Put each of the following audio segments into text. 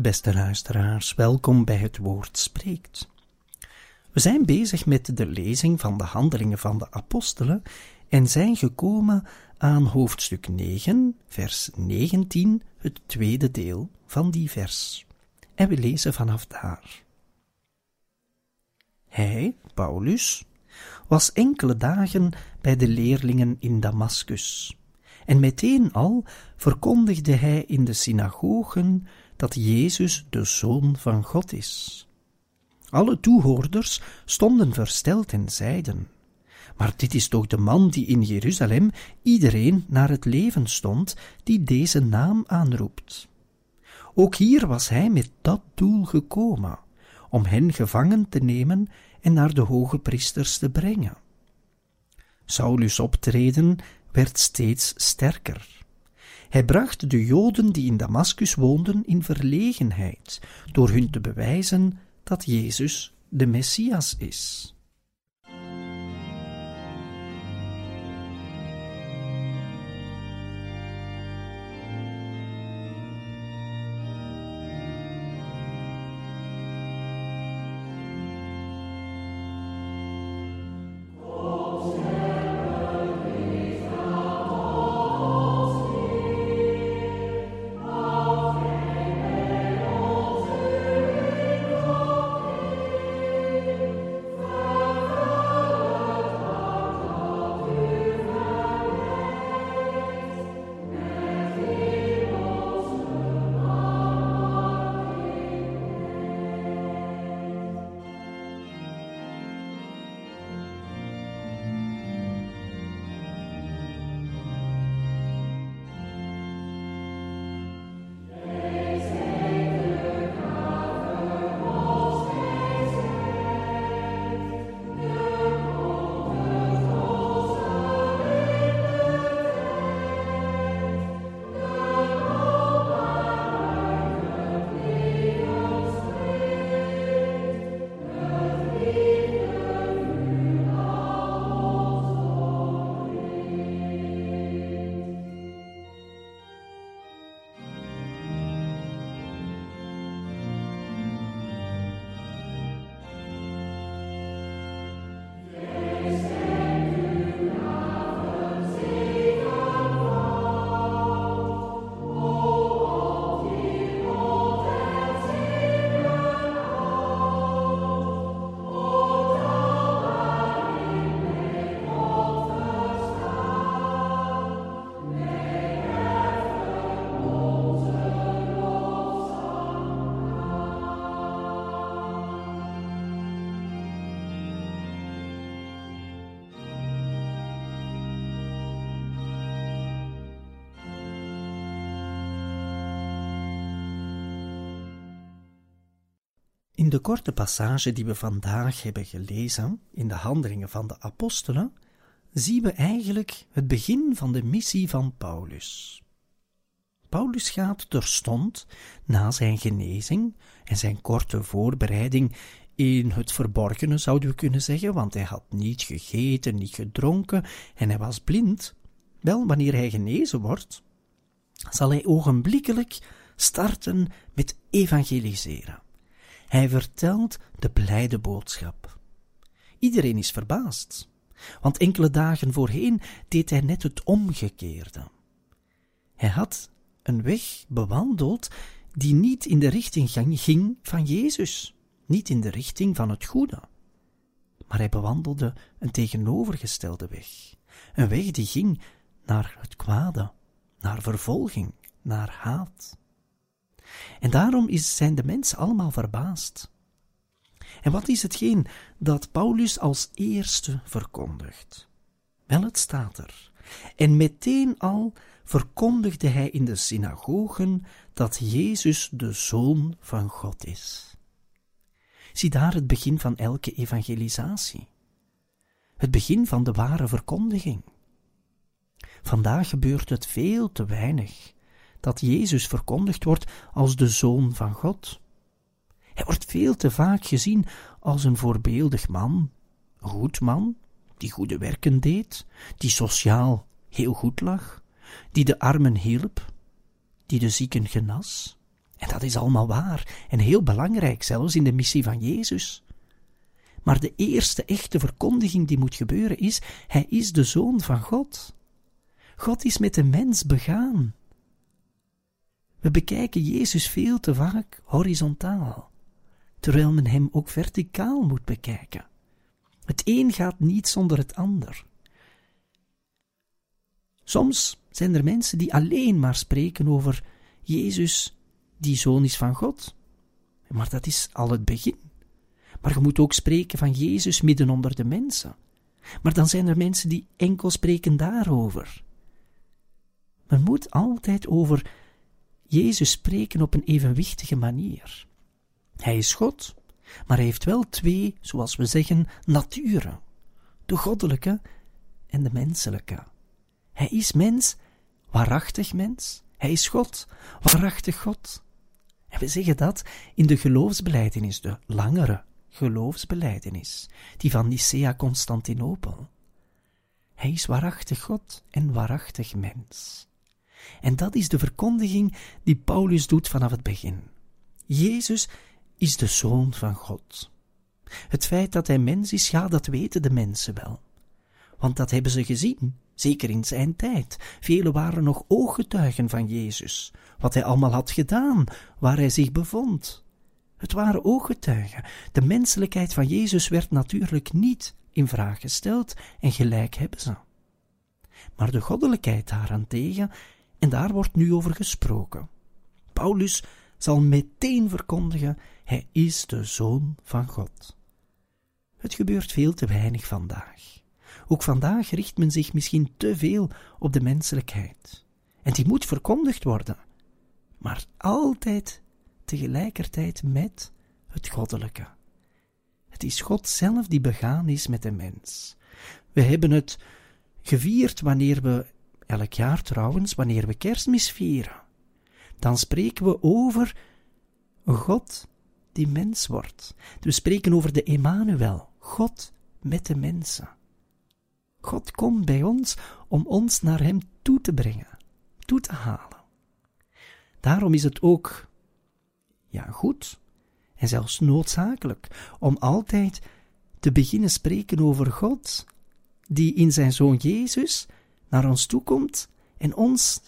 Beste luisteraars, welkom bij het Woord Spreekt. We zijn bezig met de lezing van de Handelingen van de Apostelen en zijn gekomen aan hoofdstuk 9, vers 19, het tweede deel van die vers. En we lezen vanaf daar. Hij, Paulus, was enkele dagen bij de leerlingen in Damaskus. En meteen al verkondigde hij in de synagogen dat Jezus de Zoon van God is. Alle toehoorders stonden versteld en zeiden: Maar dit is toch de man die in Jeruzalem iedereen naar het leven stond, die deze naam aanroept. Ook hier was hij met dat doel gekomen, om hen gevangen te nemen en naar de hoge priesters te brengen. Saulus' optreden werd steeds sterker. Hij bracht de Joden die in Damaskus woonden in verlegenheid door hun te bewijzen dat Jezus de Messias is. In de korte passage die we vandaag hebben gelezen in de Handelingen van de Apostelen, zien we eigenlijk het begin van de missie van Paulus. Paulus gaat terstond na zijn genezing en zijn korte voorbereiding in het verborgene, zouden we kunnen zeggen, want hij had niet gegeten, niet gedronken en hij was blind. Wel, wanneer hij genezen wordt, zal hij ogenblikkelijk starten met evangeliseren. Hij vertelt de blijde boodschap. Iedereen is verbaasd, want enkele dagen voorheen deed hij net het omgekeerde. Hij had een weg bewandeld die niet in de richting ging van Jezus, niet in de richting van het goede. Maar hij bewandelde een tegenovergestelde weg, een weg die ging naar het kwade, naar vervolging, naar haat. En daarom is, zijn de mensen allemaal verbaasd. En wat is hetgeen dat Paulus als eerste verkondigt? Wel, het staat er. En meteen al verkondigde hij in de synagogen dat Jezus de Zoon van God is. Zie daar het begin van elke evangelisatie. Het begin van de ware verkondiging. Vandaag gebeurt het veel te weinig dat Jezus verkondigd wordt als de Zoon van God. Hij wordt veel te vaak gezien als een voorbeeldig man, een goed man, die goede werken deed, die sociaal heel goed lag, die de armen hielp, die de zieken genas. En dat is allemaal waar en heel belangrijk, zelfs in de missie van Jezus. Maar de eerste echte verkondiging die moet gebeuren is: Hij is de Zoon van God. God is met de mens begaan. We bekijken Jezus veel te vaak horizontaal, terwijl men hem ook verticaal moet bekijken. Het een gaat niet zonder het ander. Soms zijn er mensen die alleen maar spreken over Jezus, die zoon is van God. Maar dat is al het begin. Maar je moet ook spreken van Jezus midden onder de mensen. Maar dan zijn er mensen die enkel spreken daarover. Men moet altijd over Jezus spreken op een evenwichtige manier. Hij is God, maar hij heeft wel twee, zoals we zeggen, naturen: de goddelijke en de menselijke. Hij is mens, waarachtig mens. Hij is God, waarachtig God. En we zeggen dat in de geloofsbeleidenis, de langere geloofsbeleidenis, die van Nicea-Constantinopel. Hij is waarachtig God en waarachtig mens. En dat is de verkondiging die Paulus doet vanaf het begin. Jezus is de Zoon van God. Het feit dat hij mens is, ja, dat weten de mensen wel. Want dat hebben ze gezien, zeker in zijn tijd. Velen waren nog ooggetuigen van Jezus, wat hij allemaal had gedaan, waar hij zich bevond. Het waren ooggetuigen. De menselijkheid van Jezus werd natuurlijk niet in vraag gesteld en gelijk hebben ze. Maar de goddelijkheid daarentegen, en daar wordt nu over gesproken. Paulus zal meteen verkondigen: Hij is de Zoon van God. Het gebeurt veel te weinig vandaag. Ook vandaag richt men zich misschien te veel op de menselijkheid. En die moet verkondigd worden, maar altijd tegelijkertijd met het goddelijke. Het is God zelf die begaan is met de mens. We hebben het gevierd wanneer we, elk jaar trouwens, wanneer we kerstmis vieren. Dan spreken we over God die mens wordt. We spreken over de Emmanuel, God met de mensen. God komt bij ons om ons naar Hem toe te brengen, toe te halen. Daarom is het ook, ja, goed en zelfs noodzakelijk om altijd te beginnen spreken over God, die in zijn Zoon Jezus naar ons toe komt en ons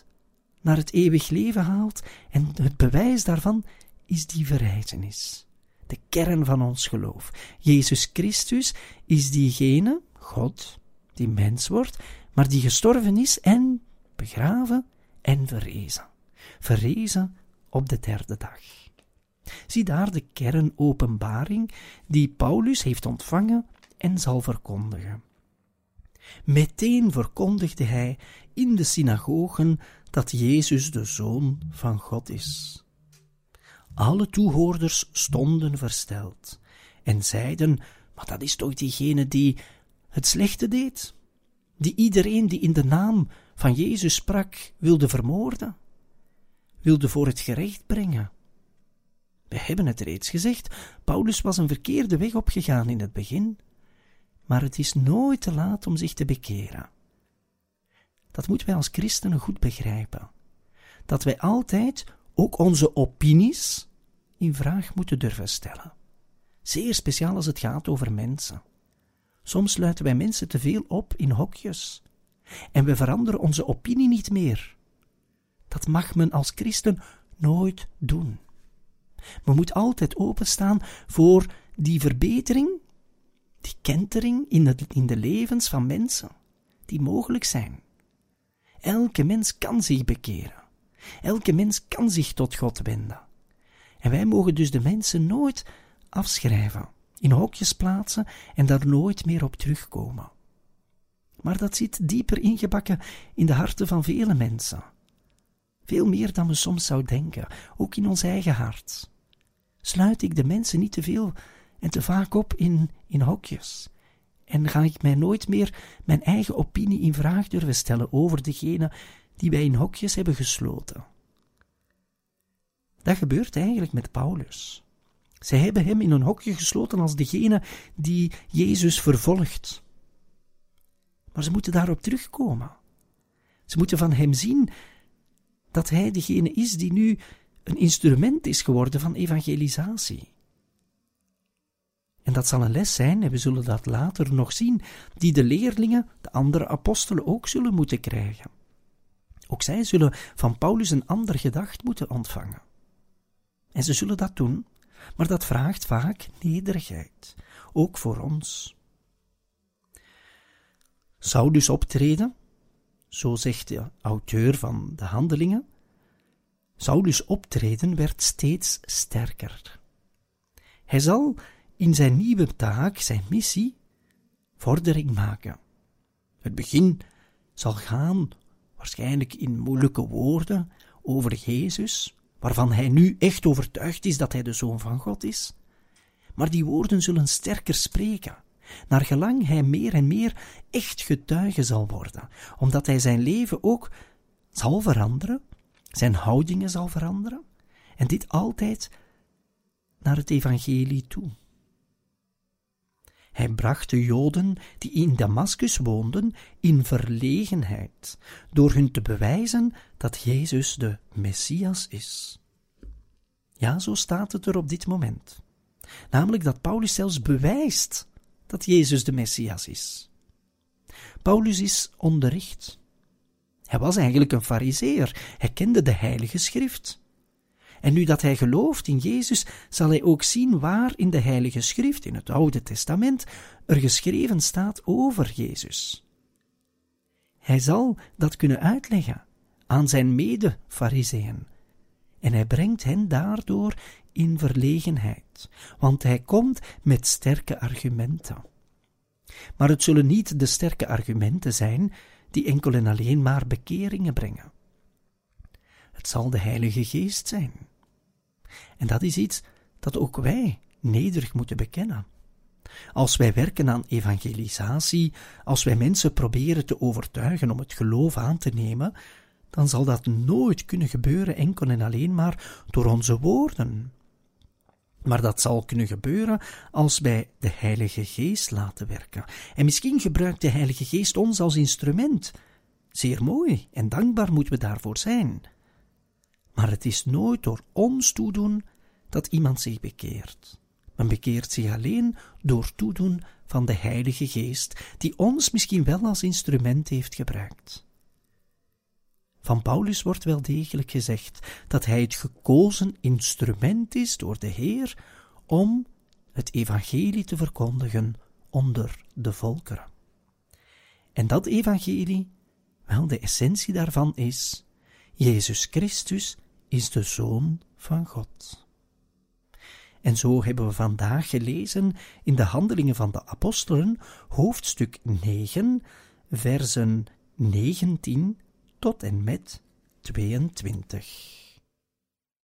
naar het eeuwig leven haalt, en het bewijs daarvan is die verrijzenis, de kern van ons geloof. Jezus Christus is diegene, God, die mens wordt, maar die gestorven is en begraven en verrezen. Verrezen op de derde dag. Zie daar de kernopenbaring die Paulus heeft ontvangen en zal verkondigen. Meteen verkondigde hij in de synagogen dat Jezus de Zoon van God is. Alle toehoorders stonden versteld en zeiden: Maar dat is toch diegene die het slechte deed, die iedereen die in de naam van Jezus sprak wilde vermoorden, wilde voor het gerecht brengen. We hebben het reeds gezegd, Paulus was een verkeerde weg opgegaan in het begin, maar het is nooit te laat om zich te bekeren. Dat moeten wij als christenen goed begrijpen. Dat wij altijd ook onze opinies in vraag moeten durven stellen. Zeer speciaal als het gaat over mensen. Soms sluiten wij mensen te veel op in hokjes. En we veranderen onze opinie niet meer. Dat mag men als christen nooit doen. Men moet altijd openstaan voor die verbetering, die kentering in, in de levens van mensen, die mogelijk zijn. Elke mens kan zich bekeren. Elke mens kan zich tot God wenden. En wij mogen dus de mensen nooit afschrijven in hokjes plaatsen en daar nooit meer op terugkomen. maar dat zit dieper ingebakken in de harten van vele mensen. Veel meer dan we soms zou denken, ook in ons eigen hart. Sluit ik de mensen niet te veel en te vaak op in, in hokjes? En ga ik mij nooit meer mijn eigen opinie in vraag durven stellen over degene die wij in hokjes hebben gesloten? Dat gebeurt eigenlijk met Paulus. Zij hebben hem in een hokje gesloten als degene die Jezus vervolgt. Maar ze moeten daarop terugkomen. Ze moeten van hem zien dat hij degene is die nu een instrument is geworden van evangelisatie. En dat zal een les zijn, en we zullen dat later nog zien, die de leerlingen, de andere apostelen ook zullen moeten krijgen. Ook zij zullen van Paulus een ander gedacht moeten ontvangen. En ze zullen dat doen, maar dat vraagt vaak nederigheid, ook voor ons. Saulus optreden, zo zegt de auteur van de handelingen, Saulus optreden werd steeds sterker. Hij zal in zijn nieuwe taak, zijn missie, vordering maken. Het begin zal gaan, waarschijnlijk in moeilijke woorden, over Jezus, waarvan hij nu echt overtuigd is dat hij de Zoon van God is. Maar die woorden zullen sterker spreken, naar gelang hij meer en meer echt getuige zal worden, omdat hij zijn leven ook zal veranderen, zijn houdingen zal veranderen, en dit altijd naar het evangelie toe. Hij bracht de Joden die in Damaskus woonden in verlegenheid, door hun te bewijzen dat Jezus de Messias is. Ja, zo staat het er op dit moment. Namelijk dat Paulus zelfs bewijst dat Jezus de Messias is. Paulus is onderricht. Hij was eigenlijk een fariseer. Hij kende de Heilige Schrift. En nu dat hij gelooft in Jezus, zal hij ook zien waar in de Heilige Schrift, in het Oude Testament, er geschreven staat over Jezus. Hij zal dat kunnen uitleggen aan zijn mede-fariseeën. En hij brengt hen daardoor in verlegenheid, want hij komt met sterke argumenten. Maar het zullen niet de sterke argumenten zijn die enkel en alleen maar bekeringen brengen. Het zal de Heilige Geest zijn. En dat is iets dat ook wij nederig moeten bekennen. Als wij werken aan evangelisatie, als wij mensen proberen te overtuigen om het geloof aan te nemen, dan zal dat nooit kunnen gebeuren enkel en alleen maar door onze woorden. Maar dat zal kunnen gebeuren als wij de Heilige Geest laten werken. En misschien gebruikt de Heilige Geest ons als instrument. Zeer mooi en dankbaar moeten we daarvoor zijn. Maar het is nooit door ons toedoen dat iemand zich bekeert. Men bekeert zich alleen door toedoen van de Heilige Geest, die ons misschien wel als instrument heeft gebruikt. Van Paulus wordt wel degelijk gezegd dat hij het gekozen instrument is door de Heer om het evangelie te verkondigen onder de volkeren. En dat evangelie, wel de essentie daarvan is, Jezus Christus is de Zoon van God. En zo hebben we vandaag gelezen in de Handelingen van de Apostelen, hoofdstuk 9, versen 19 tot en met 22.